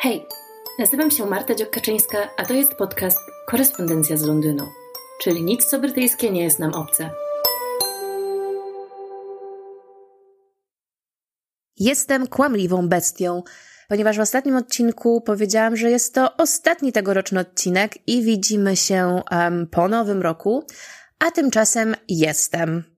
Hej, nazywam się Marta Dziokaczyńska, a to jest podcast Korespondencja z Londynu, czyli nic co brytyjskie nie jest nam obce. Jestem kłamliwą bestią, ponieważ w ostatnim odcinku powiedziałam, że jest to ostatni tegoroczny odcinek i widzimy się um, po nowym roku, a tymczasem jestem.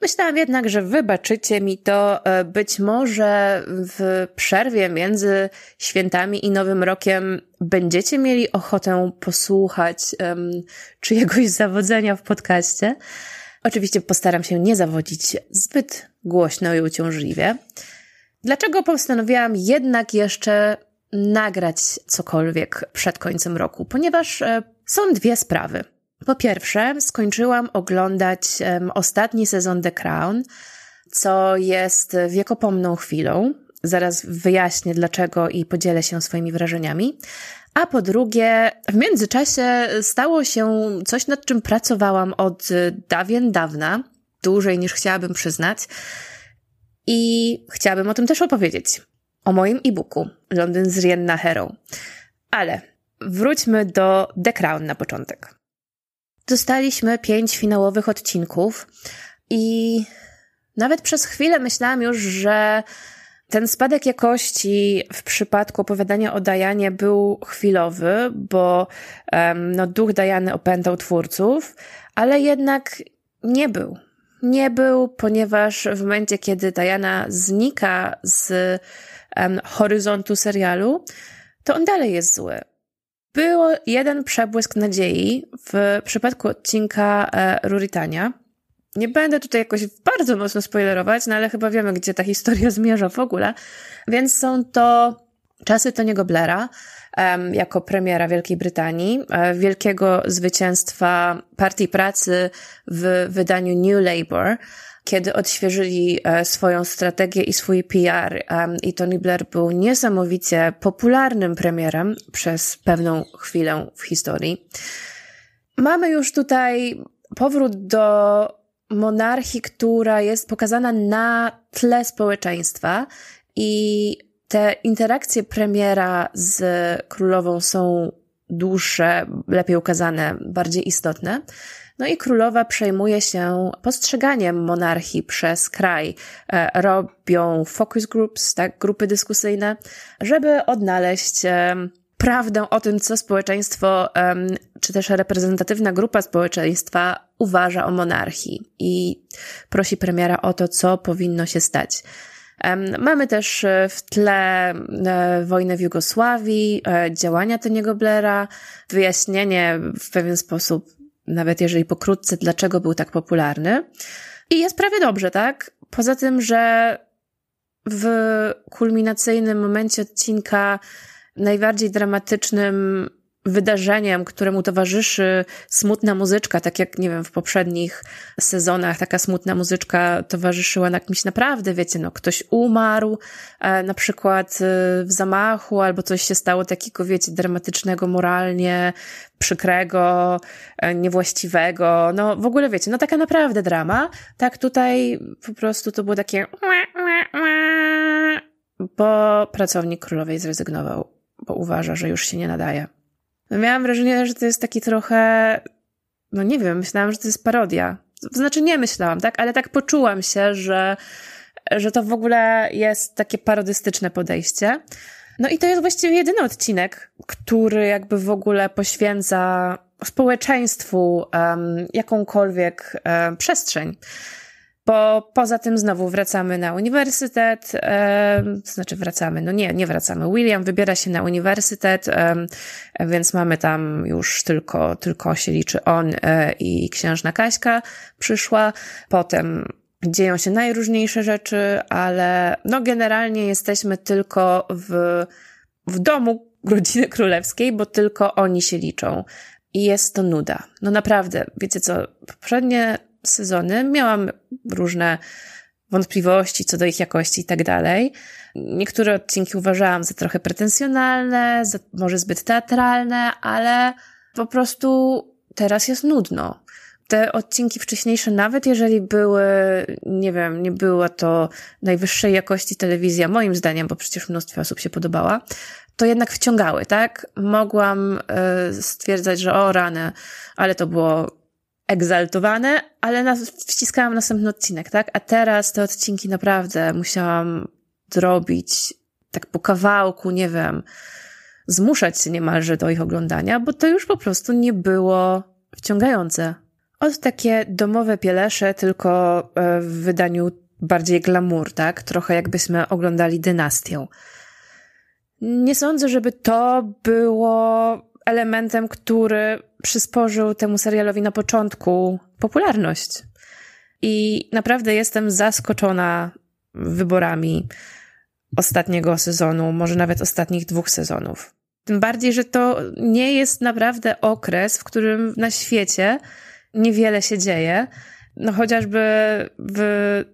Myślałam jednak, że wybaczycie mi to e, być może w przerwie między świętami i Nowym Rokiem będziecie mieli ochotę posłuchać um, czyjegoś zawodzenia w podcaście. Oczywiście postaram się nie zawodzić zbyt głośno i uciążliwie. Dlaczego postanowiłam jednak jeszcze nagrać cokolwiek przed końcem roku? Ponieważ e, są dwie sprawy. Po pierwsze, skończyłam oglądać um, ostatni sezon The Crown, co jest wiekopomną chwilą. Zaraz wyjaśnię dlaczego i podzielę się swoimi wrażeniami. A po drugie, w międzyczasie stało się coś, nad czym pracowałam od dawien dawna, dłużej niż chciałabym przyznać. I chciałabym o tym też opowiedzieć. O moim e-booku Londyn z Rienna Hero. Ale wróćmy do The Crown na początek. Dostaliśmy pięć finałowych odcinków i nawet przez chwilę myślałam już, że ten spadek jakości w przypadku opowiadania o Dajanie był chwilowy, bo um, no, duch Dajany opętał twórców, ale jednak nie był. Nie był, ponieważ w momencie, kiedy Diana znika z um, horyzontu serialu, to on dalej jest zły. Był jeden przebłysk nadziei w przypadku odcinka e, Ruritania. Nie będę tutaj jakoś bardzo mocno spoilerować, no ale chyba wiemy, gdzie ta historia zmierza w ogóle. Więc są to czasy Tony'ego Blaira jako premiera Wielkiej Brytanii, e, wielkiego zwycięstwa Partii Pracy w wydaniu New Labour, kiedy odświeżyli e, swoją strategię i swój PR i Tony Blair był niesamowicie popularnym premierem przez pewną chwilę w historii. Mamy już tutaj powrót do monarchii, która jest pokazana na tle społeczeństwa i te interakcje premiera z królową są dłuższe, lepiej ukazane, bardziej istotne. No i królowa przejmuje się postrzeganiem monarchii przez kraj. E, robią focus groups, tak, grupy dyskusyjne, żeby odnaleźć e, prawdę o tym, co społeczeństwo, czy też reprezentatywna grupa społeczeństwa uważa o monarchii i prosi premiera o to, co powinno się stać. Mamy też e, w tle wojnę w Jugosławii, działania Teniego Blaira, wyjaśnienie w pewien sposób nawet jeżeli pokrótce, dlaczego był tak popularny. I jest prawie dobrze, tak? Poza tym, że w kulminacyjnym momencie odcinka najbardziej dramatycznym wydarzeniem, któremu towarzyszy smutna muzyczka, tak jak, nie wiem, w poprzednich sezonach taka smutna muzyczka towarzyszyła na kimś naprawdę, wiecie, no, ktoś umarł, e, na przykład e, w zamachu, albo coś się stało takiego, wiecie, dramatycznego moralnie, przykrego, e, niewłaściwego, no, w ogóle, wiecie, no, taka naprawdę drama. Tak tutaj po prostu to było takie bo pracownik królowej zrezygnował, bo uważa, że już się nie nadaje. No miałam wrażenie, że to jest taki trochę, no nie wiem, myślałam, że to jest parodia. Znaczy nie myślałam, tak, ale tak poczułam się, że, że to w ogóle jest takie parodystyczne podejście. No i to jest właściwie jedyny odcinek, który jakby w ogóle poświęca społeczeństwu um, jakąkolwiek um, przestrzeń bo poza tym znowu wracamy na uniwersytet, e, znaczy wracamy, no nie, nie wracamy. William wybiera się na uniwersytet, e, więc mamy tam już tylko, tylko się liczy on e, i księżna Kaśka przyszła. Potem dzieją się najróżniejsze rzeczy, ale no generalnie jesteśmy tylko w, w domu rodziny królewskiej, bo tylko oni się liczą. I jest to nuda. No naprawdę, wiecie co, poprzednie sezony miałam różne wątpliwości co do ich jakości i tak dalej. Niektóre odcinki uważałam za trochę pretensjonalne, za może zbyt teatralne, ale po prostu teraz jest nudno. Te odcinki wcześniejsze, nawet jeżeli były, nie wiem, nie była to najwyższej jakości telewizja, moim zdaniem, bo przecież mnóstwo osób się podobała, to jednak wciągały, tak? Mogłam y, stwierdzać, że o rany, ale to było egzaltowane, ale na, wciskałam następny odcinek, tak? A teraz te odcinki naprawdę musiałam zrobić tak po kawałku, nie wiem, zmuszać się niemalże do ich oglądania, bo to już po prostu nie było wciągające. Od takie domowe pielesze, tylko e, w wydaniu bardziej glamour, tak? Trochę jakbyśmy oglądali dynastię. Nie sądzę, żeby to było elementem, który przysporzył temu serialowi na początku popularność. I naprawdę jestem zaskoczona wyborami ostatniego sezonu, może nawet ostatnich dwóch sezonów. Tym bardziej, że to nie jest naprawdę okres, w którym na świecie niewiele się dzieje. No chociażby w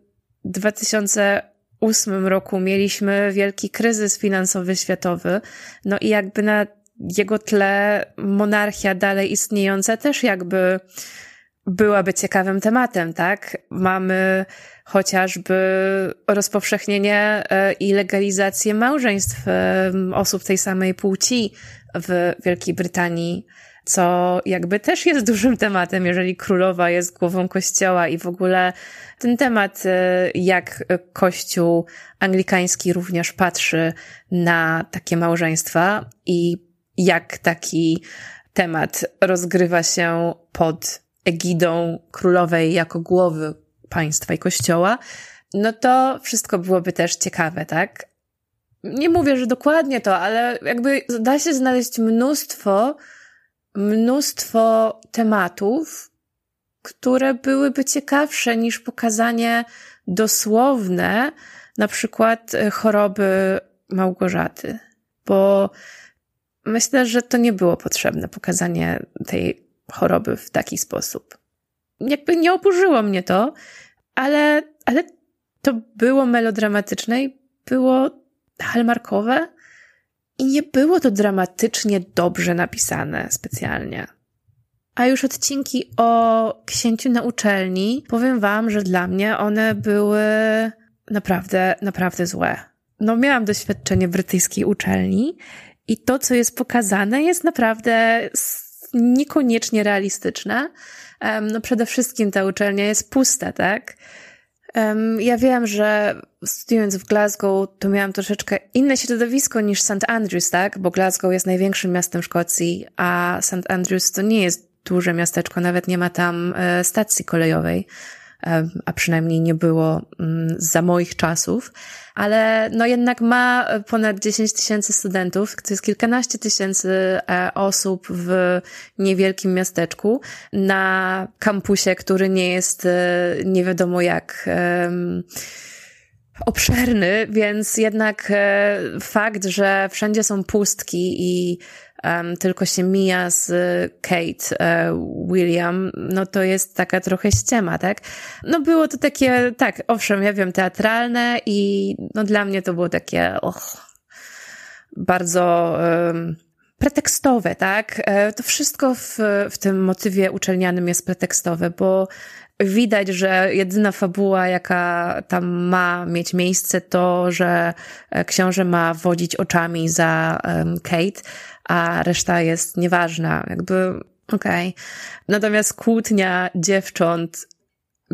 2008 roku mieliśmy wielki kryzys finansowy światowy, no i jakby na jego tle monarchia dalej istniejąca też jakby byłaby ciekawym tematem, tak? Mamy chociażby rozpowszechnienie e, i legalizację małżeństw e, osób tej samej płci w Wielkiej Brytanii, co jakby też jest dużym tematem, jeżeli królowa jest głową kościoła i w ogóle ten temat, e, jak kościół anglikański również patrzy na takie małżeństwa i jak taki temat rozgrywa się pod egidą królowej jako głowy państwa i kościoła, no to wszystko byłoby też ciekawe, tak? Nie mówię, że dokładnie to, ale jakby da się znaleźć mnóstwo, mnóstwo tematów, które byłyby ciekawsze niż pokazanie dosłowne, na przykład e, choroby Małgorzaty. Bo myślę, że to nie było potrzebne pokazanie tej choroby w taki sposób. Jakby nie oburzyło mnie to, ale, ale to było melodramatyczne i było hallmarkowe i nie było to dramatycznie dobrze napisane specjalnie. A już odcinki o księciu na uczelni, powiem wam, że dla mnie one były naprawdę, naprawdę złe. No, miałam doświadczenie brytyjskiej uczelni i to, co jest pokazane, jest naprawdę niekoniecznie realistyczne. No przede wszystkim ta uczelnia jest pusta, tak? Ja wiem, że studiując w Glasgow, to miałam troszeczkę inne środowisko niż St. Andrews, tak? Bo Glasgow jest największym miastem Szkocji, a St. Andrews to nie jest duże miasteczko, nawet nie ma tam e, stacji kolejowej a przynajmniej nie było mm, za moich czasów, ale no jednak ma ponad 10 tysięcy studentów, to jest kilkanaście tysięcy e, osób w niewielkim miasteczku na kampusie, który nie jest e, nie wiadomo jak obszerny, więc jednak e, fakt, że wszędzie są pustki i um, tylko się mija z Kate uh, William, no to jest taka trochę ściema, tak? No było to takie, tak, owszem, ja wiem, teatralne i no dla mnie to było takie, och, bardzo um, pretekstowe, tak? E, to wszystko w, w tym motywie uczelnianym jest pretekstowe, bo widać, że jedyna fabuła, jaka tam ma mieć miejsce, to, że e, książę ma wodzić oczami za Kate, a reszta jest nieważna. Jakby, okej. Okay. Natomiast kłótnia dziewcząt,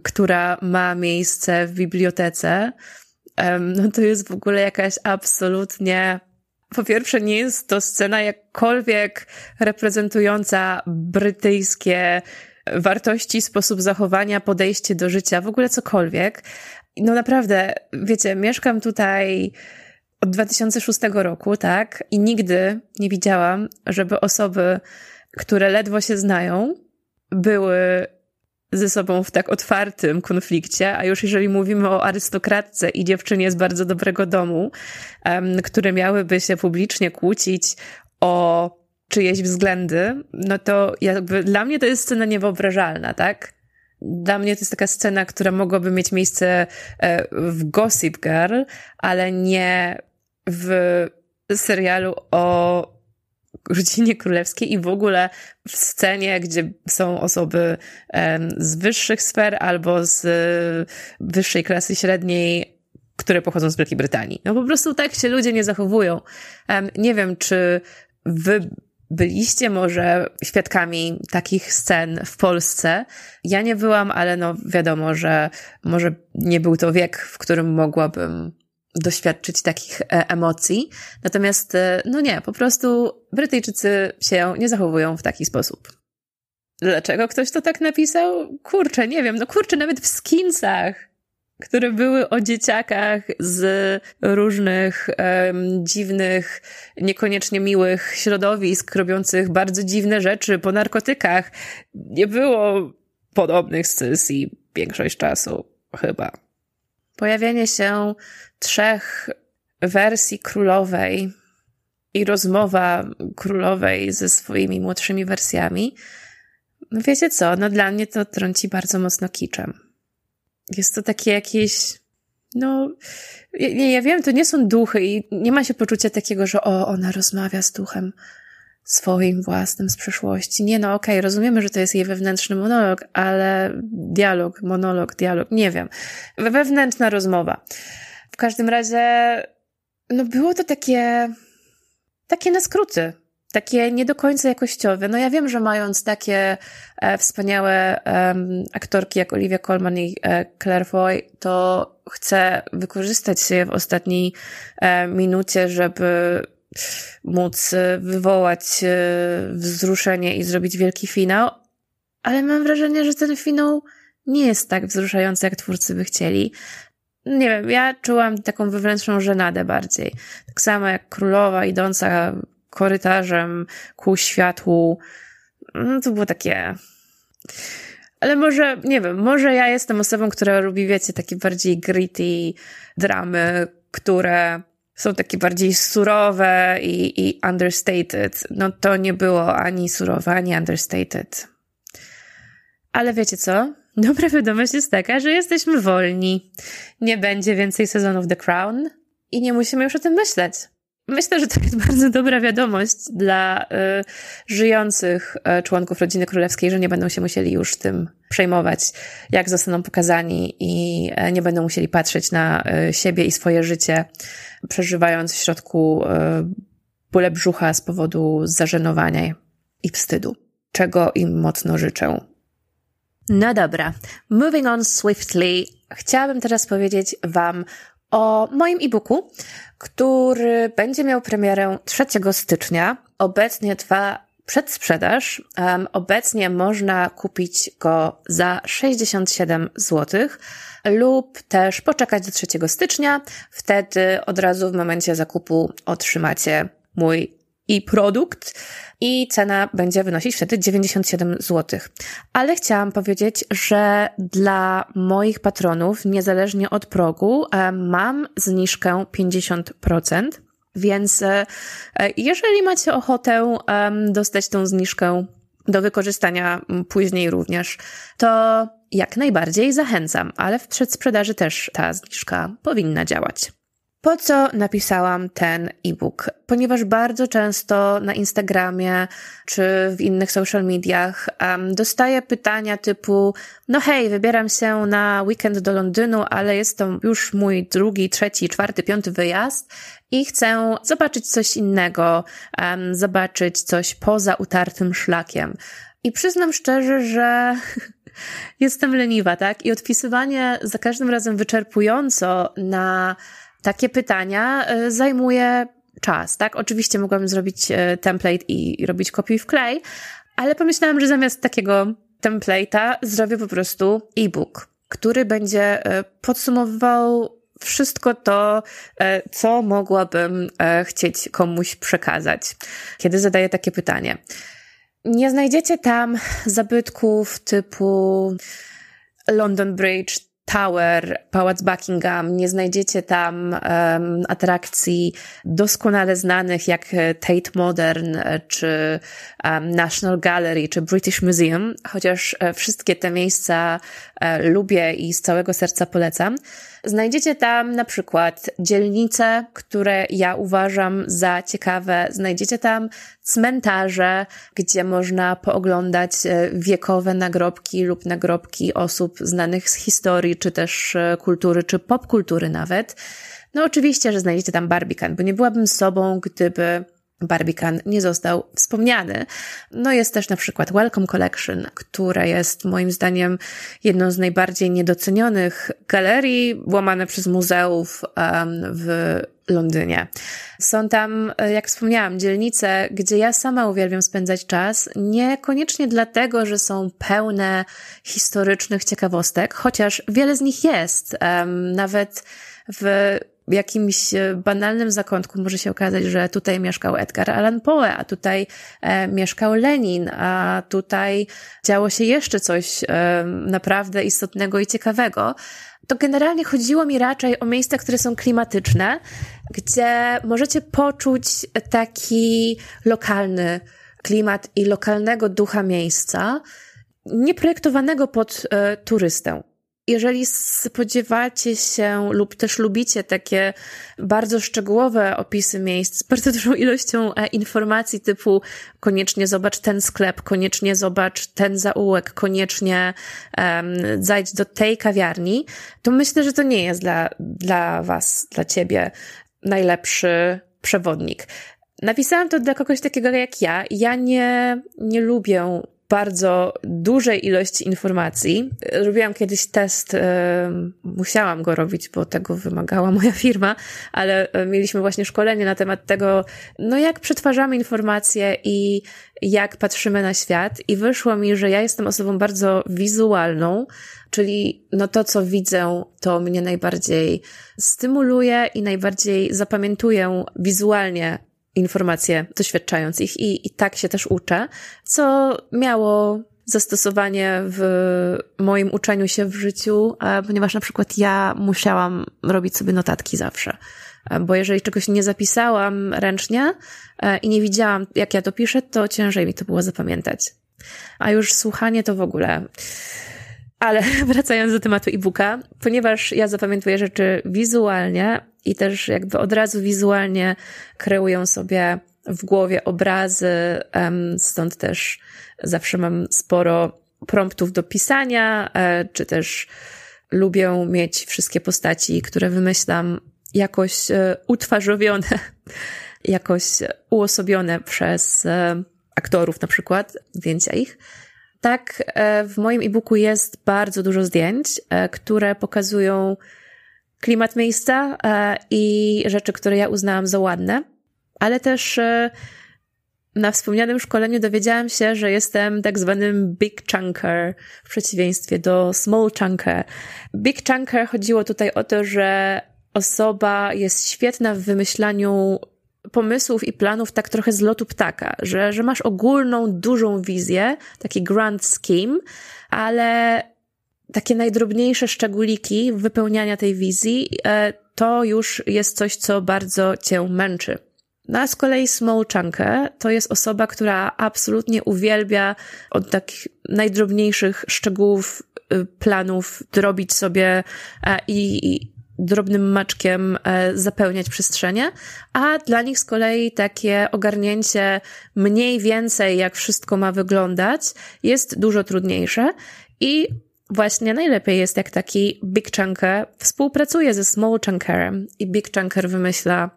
która ma miejsce w bibliotece, no to jest w ogóle jakaś absolutnie po pierwsze, nie jest to scena jakkolwiek reprezentująca brytyjskie wartości, sposób zachowania, podejście do życia, w ogóle cokolwiek. No naprawdę, wiecie, mieszkam tutaj od 2006 roku, tak? I nigdy nie widziałam, żeby osoby, które ledwo się znają, były ze sobą w tak otwartym konflikcie, a już jeżeli mówimy o arystokratce i dziewczynie z bardzo dobrego domu, um, które miałyby się publicznie kłócić o czyjeś względy, no to jakby dla mnie to jest scena niewyobrażalna, tak? Dla mnie to jest taka scena, która mogłaby mieć miejsce e, w Gossip Girl, ale nie w serialu o rodzinie królewskiej i w ogóle w scenie, gdzie są osoby z wyższych sfer albo z wyższej klasy średniej które pochodzą z Wielkiej Brytanii. No po prostu tak się ludzie nie zachowują. Nie wiem, czy wy byliście może świadkami takich scen w Polsce. Ja nie byłam, ale no wiadomo, że może nie był to wiek, w którym mogłabym doświadczyć takich e, emocji. Natomiast, e, no nie, po prostu Brytyjczycy się nie zachowują w taki sposób. Dlaczego ktoś to tak napisał? Kurczę, nie wiem. No kurczę, nawet w skinsach, które były o dzieciakach z różnych um, dziwnych, niekoniecznie miłych środowisk, robiących bardzo dziwne rzeczy po narkotykach, nie było podobnych sesji większość czasu, chyba. Pojawienie się trzech wersji królowej i rozmowa królowej ze swoimi młodszymi wersjami, no wiecie co, no dla mnie to trąci bardzo mocno kiczem. Jest to takie jakieś, no, nie, ja wiem, to nie są duchy i nie ma się poczucia takiego, że o, ona rozmawia z duchem swoim własnym z przeszłości. Nie, no okej, okay, rozumiemy, że to jest jej wewnętrzny monolog, ale dialog, monolog, dialog, nie wiem. Wewnętrzna rozmowa. W każdym razie, no było to takie, takie na skróty takie nie do końca jakościowe. No ja wiem, że mając takie e, wspaniałe e, aktorki jak Olivia Colman i e, Claire Foy, to chcę wykorzystać je w ostatniej e, minucie, żeby móc e, wywołać e, wzruszenie i zrobić wielki finał, ale mam wrażenie, że ten finał nie jest tak wzruszający, jak twórcy by chcieli. Nie wiem, ja czułam taką wewnętrzną żenadę bardziej. Tak samo jak królowa idąca korytarzem ku światłu. No, to było takie. Ale może, nie wiem, może ja jestem osobą, która lubi, wiecie, takie bardziej gritty dramy, które są takie bardziej surowe i, i understated. No to nie było ani surowe, ani understated. Ale wiecie co? Dobra wiadomość jest taka, że jesteśmy wolni. Nie będzie więcej sezonów The Crown i nie musimy już o tym myśleć. Myślę, że to jest bardzo dobra wiadomość dla y, żyjących y, członków rodziny królewskiej, że nie będą się musieli już tym przejmować, jak zostaną pokazani i y, nie będą musieli patrzeć na y, siebie i swoje życie, przeżywając w środku y, bóle brzucha z powodu zażenowania i wstydu, czego im mocno życzę. No dobra, moving on swiftly, chciałabym teraz powiedzieć Wam o moim e-booku, który będzie miał premierę 3 stycznia. Obecnie trwa przedsprzedaż. Um, obecnie można kupić go za 67 zł lub też poczekać do 3 stycznia. Wtedy od razu w momencie zakupu otrzymacie mój e-produkt i cena będzie wynosić wtedy 97 zł. Ale chciałam powiedzieć, że dla moich patronów, niezależnie od progu, e, mam zniżkę 50%. Więc e, jeżeli macie ochotę dostać tą zniżkę do wykorzystania później również, to jak najbardziej zachęcam, ale w przedsprzedaży też ta zniżka powinna działać. Po co napisałam ten e-book? Ponieważ bardzo często na Instagramie czy w innych social mediach um, dostaję pytania typu: No hej, wybieram się na weekend do Londynu, ale jest to już mój drugi, trzeci, czwarty, piąty wyjazd i chcę zobaczyć coś innego, um, zobaczyć coś poza utartym szlakiem. I przyznam szczerze, że jestem leniwa, tak? I odpisywanie za każdym razem wyczerpująco na takie pytania e, zajmuje czas, tak? Oczywiście mogłabym zrobić e, template i robić kopiuj wklej, ale pomyślałam, że zamiast takiego template'a zrobię po prostu e-book, który będzie e, podsumowywał wszystko to, co mogłabym chcieć komuś przekazać, kiedy zadaję takie pytanie. Nie znajdziecie tam zabytków typu London Bridge, Tower, Pałac Buckingham, nie znajdziecie tam um, atrakcji doskonale znanych jak Tate Modern, czy um, National Gallery, czy British Museum, chociaż e, wszystkie te miejsca e, lubię i z całego serca polecam. Znajdziecie tam na przykład dzielnice, które ja uważam za ciekawe. Znajdziecie tam cmentarze, gdzie można pooglądać e, wiekowe nagrobki lub nagrobki osób znanych z historii czy też e, kultury, czy popkultury nawet. No oczywiście, że znajdziecie tam Barbican, bo nie byłabym sobą, gdyby Barbican nie został wspomniany. No jest też na przykład Welcome Collection, która jest moim zdaniem jedną z najbardziej niedocenionych galerii łamane przez muzeów um, w Londynie. Są tam, jak wspomniałam, dzielnice, gdzie ja sama uwielbiam spędzać czas, niekoniecznie dlatego, że są pełne historycznych ciekawostek, chociaż wiele z nich jest. Um, nawet w jakimś e, banalnym zakątku może się okazać, że tutaj mieszkał Edgar Allan Poe, a tutaj e, mieszkał Lenin, a tutaj działo się jeszcze coś e, naprawdę istotnego i ciekawego. To generalnie chodziło mi raczej o miejsca, które są klimatyczne, gdzie możecie poczuć taki lokalny klimat i lokalnego ducha miejsca, nieprojektowanego pod e, turystę jeżeli spodziewacie się lub też lubicie takie bardzo szczegółowe opisy miejsc z bardzo dużą ilością e, informacji typu koniecznie zobacz ten sklep, koniecznie zobacz ten zaułek, koniecznie um, zajdź do tej kawiarni, to myślę, że to nie jest dla, dla was, dla ciebie najlepszy przewodnik. Napisałam to dla kogoś takiego jak ja. Ja nie, nie lubię bardzo dużej ilości informacji. Robiłam kiedyś test, musiałam go robić, bo tego wymagała moja firma, ale e, mieliśmy właśnie szkolenie na temat tego, no jak przetwarzamy informacje i jak patrzymy na świat i wyszło mi, że ja jestem osobą bardzo wizualną, czyli no to, co widzę, to mnie najbardziej stymuluje i najbardziej zapamiętuję wizualnie informacje, doświadczając ich i, i tak się też uczę, co miało zastosowanie w moim uczeniu się w życiu, ponieważ na przykład ja musiałam robić sobie notatki zawsze. Bo jeżeli czegoś nie zapisałam ręcznie e, i nie widziałam, jak ja to piszę, to ciężej mi to było zapamiętać. A już słuchanie to w ogóle. Ale wracając do tematu e-booka, ponieważ ja zapamiętuję rzeczy wizualnie, i też jakby od razu wizualnie kreują sobie w głowie obrazy, stąd też zawsze mam sporo promptów do pisania, e, czy też lubię mieć wszystkie postaci, które wymyślam, jakoś e, utwarzowione, jakoś uosobione przez e, aktorów na przykład, zdjęcia ich. Tak, w moim e-booku jest bardzo dużo zdjęć, które pokazują klimat miejsca e, i rzeczy, które ja uznałam za ładne, ale też e, na wspomnianym szkoleniu dowiedziałam się, że jestem tak zwanym big chunker w przeciwieństwie do small chunker. Big chunker chodziło tutaj o to, że osoba jest świetna w wymyślaniu pomysłów i planów tak trochę z lotu ptaka, że, że masz ogólną, dużą wizję, taki grand scheme, ale takie najdrobniejsze szczególiki wypełniania tej wizji, e, to już jest coś, co bardzo cię męczy. No a z kolei Chunker to jest osoba, która absolutnie uwielbia od takich najdrobniejszych szczegółów y, planów drobić sobie e, i, i drobnym maczkiem e, zapełniać przestrzenie, a dla nich z kolei takie ogarnięcie mniej więcej, jak wszystko ma wyglądać, jest dużo trudniejsze i właśnie najlepiej jest, jak taki Big Chunker współpracuje ze Small Chunkerem i Big Chunker wymyśla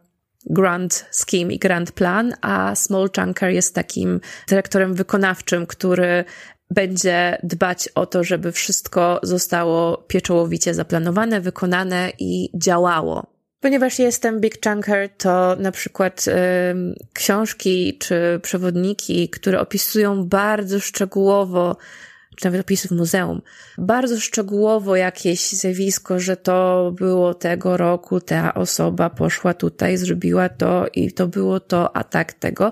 grand scheme i grand plan, a Small Chunker jest takim dyrektorem wykonawczym, który będzie dbać o to, żeby wszystko zostało pieczołowicie zaplanowane, wykonane i działało. Ponieważ jestem Big Chunker, to na przykład y, książki czy przewodniki, które opisują bardzo szczegółowo nawet opisy w muzeum. Bardzo szczegółowo jakieś zjawisko, że to było tego roku, ta osoba poszła tutaj, zrobiła to i to było to, a tak tego.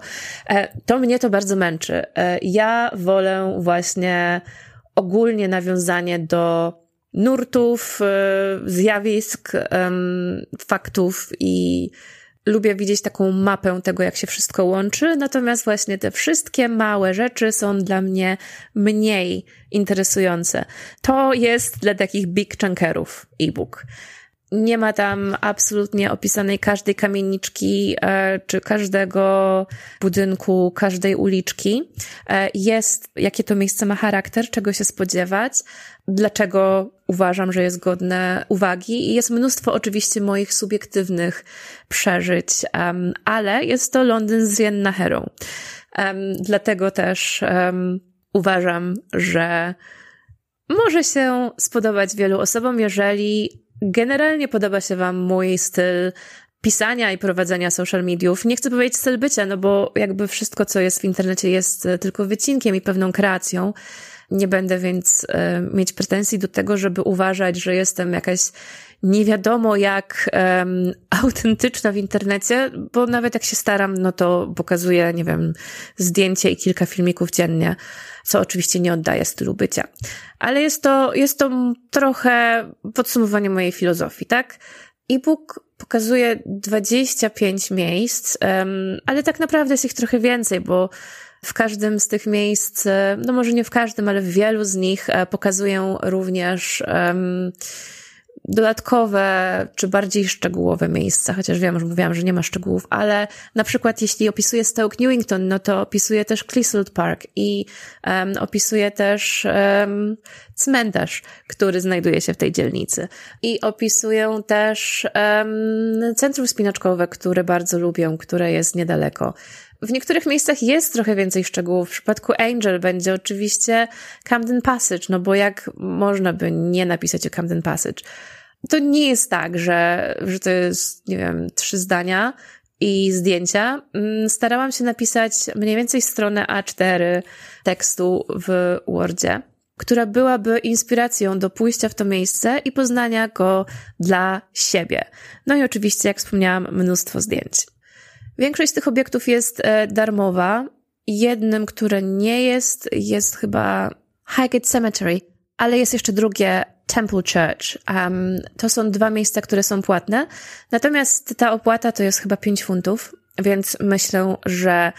E, to mnie to bardzo męczy. E, ja wolę właśnie ogólnie nawiązanie do nurtów, e, zjawisk, faktów i lubię widzieć taką mapę tego, jak się wszystko łączy, natomiast właśnie te wszystkie małe rzeczy są dla mnie mniej interesujące. To jest dla takich big chunkerów e-book. Nie ma tam absolutnie opisanej każdej kamieniczki, e, czy każdego budynku, każdej uliczki. E, jest, jakie to miejsce ma charakter, czego się spodziewać, dlaczego uważam, że jest godne uwagi. I jest mnóstwo oczywiście moich subiektywnych przeżyć, ale jest to Londyn z Jenna Herą. Dlatego też uważam, że może się spodobać wielu osobom, jeżeli generalnie podoba się Wam mój styl pisania i prowadzenia social mediów. Nie chcę powiedzieć styl bycia, no bo jakby wszystko, co jest w internecie, jest tylko wycinkiem i pewną kreacją. Nie będę więc e, mieć pretensji do tego, żeby uważać, że jestem jakaś nie wiadomo jak um, autentyczna w internecie, bo nawet jak się staram, no to pokazuję, nie wiem, zdjęcie i kilka filmików dziennie, co oczywiście nie oddaje stylu bycia. Ale jest to, jest to trochę podsumowanie mojej filozofii, tak? E-book pokazuje 25 miejsc, um, ale tak naprawdę jest ich trochę więcej, bo w każdym z tych miejsc, no może nie w każdym, ale w wielu z nich e, pokazuję również um, dodatkowe czy bardziej szczegółowe miejsca, chociaż wiem, że mówiłam, że nie ma szczegółów, ale na przykład jeśli opisuję Stoke Newington, no to opisuję też Clissold Park i um, opisuję też um, cmentarz, który znajduje się w tej dzielnicy. I opisuję też um, centrum spinaczkowe, które bardzo lubię, które jest niedaleko. W niektórych miejscach jest trochę więcej szczegółów. W przypadku Angel będzie oczywiście Camden Passage, no bo jak można by nie napisać o Camden Passage? To nie jest tak, że, że to jest, nie wiem, trzy zdania i zdjęcia. Mm, starałam się napisać mniej więcej stronę A4 tekstu w Wordzie, która byłaby inspiracją do pójścia w to miejsce i poznania go dla siebie. No i oczywiście, jak wspomniałam, mnóstwo zdjęć. Większość z tych obiektów jest e, darmowa. Jednym, które nie jest, jest chyba Highgate Cemetery, ale jest jeszcze drugie Temple Church. Um, to są dwa miejsca, które są płatne. Natomiast ta opłata to jest chyba 5 funtów, więc myślę, że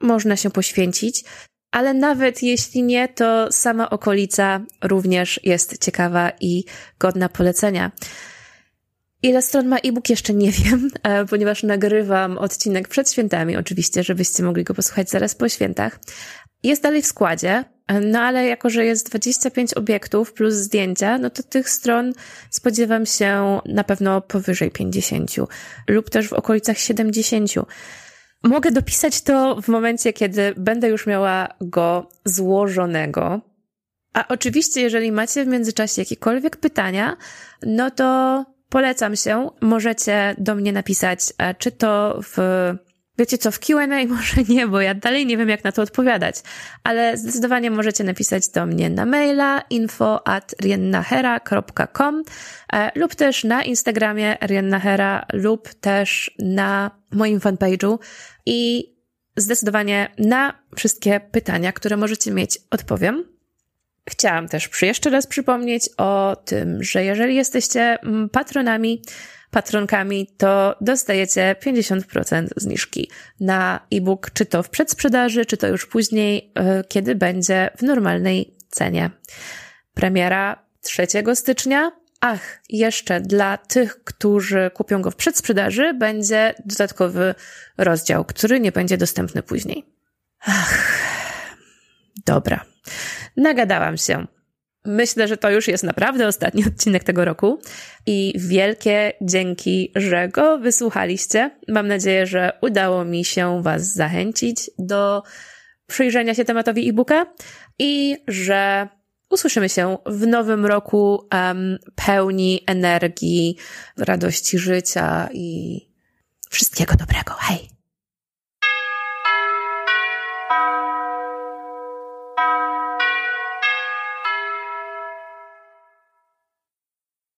można się poświęcić. Ale nawet jeśli nie, to sama okolica również jest ciekawa i godna polecenia. Ile stron ma e-book jeszcze nie wiem, e, ponieważ nagrywam odcinek przed świętami, oczywiście, żebyście mogli go posłuchać zaraz po świętach. Jest dalej w składzie, e, no ale jako, że jest 25 obiektów plus zdjęcia, no to tych stron spodziewam się na pewno powyżej 50 lub też w okolicach 70. Mogę dopisać to w momencie, kiedy będę już miała go złożonego. A oczywiście, jeżeli macie w międzyczasie jakiekolwiek pytania, no to Polecam się. Możecie do mnie napisać, e, czy to w Wiecie co, w QA może nie, bo ja dalej nie wiem, jak na to odpowiadać, ale zdecydowanie możecie napisać do mnie na maila info at riennahera.com e, lub też na Instagramie riennahera lub też na moim fanpage'u i zdecydowanie na wszystkie pytania, które możecie mieć, odpowiem. Chciałam też jeszcze raz przypomnieć o tym, że jeżeli jesteście mm, patronami, patronkami, to dostajecie 50% zniżki na e-book, czy to w przedsprzedaży, czy to już później, e, kiedy będzie w normalnej cenie. Premiera 3 stycznia. Ach, jeszcze dla tych, którzy kupią go w przedsprzedaży, będzie dodatkowy rozdział, który nie będzie dostępny później. Ach, dobra. Nagadałam się. Myślę, że to już jest naprawdę ostatni odcinek tego roku i wielkie dzięki, że go wysłuchaliście. Mam nadzieję, że udało mi się Was zachęcić do przyjrzenia się tematowi e-booka i że usłyszymy się w nowym roku um, pełni energii, radości życia i wszystkiego dobrego. Hej!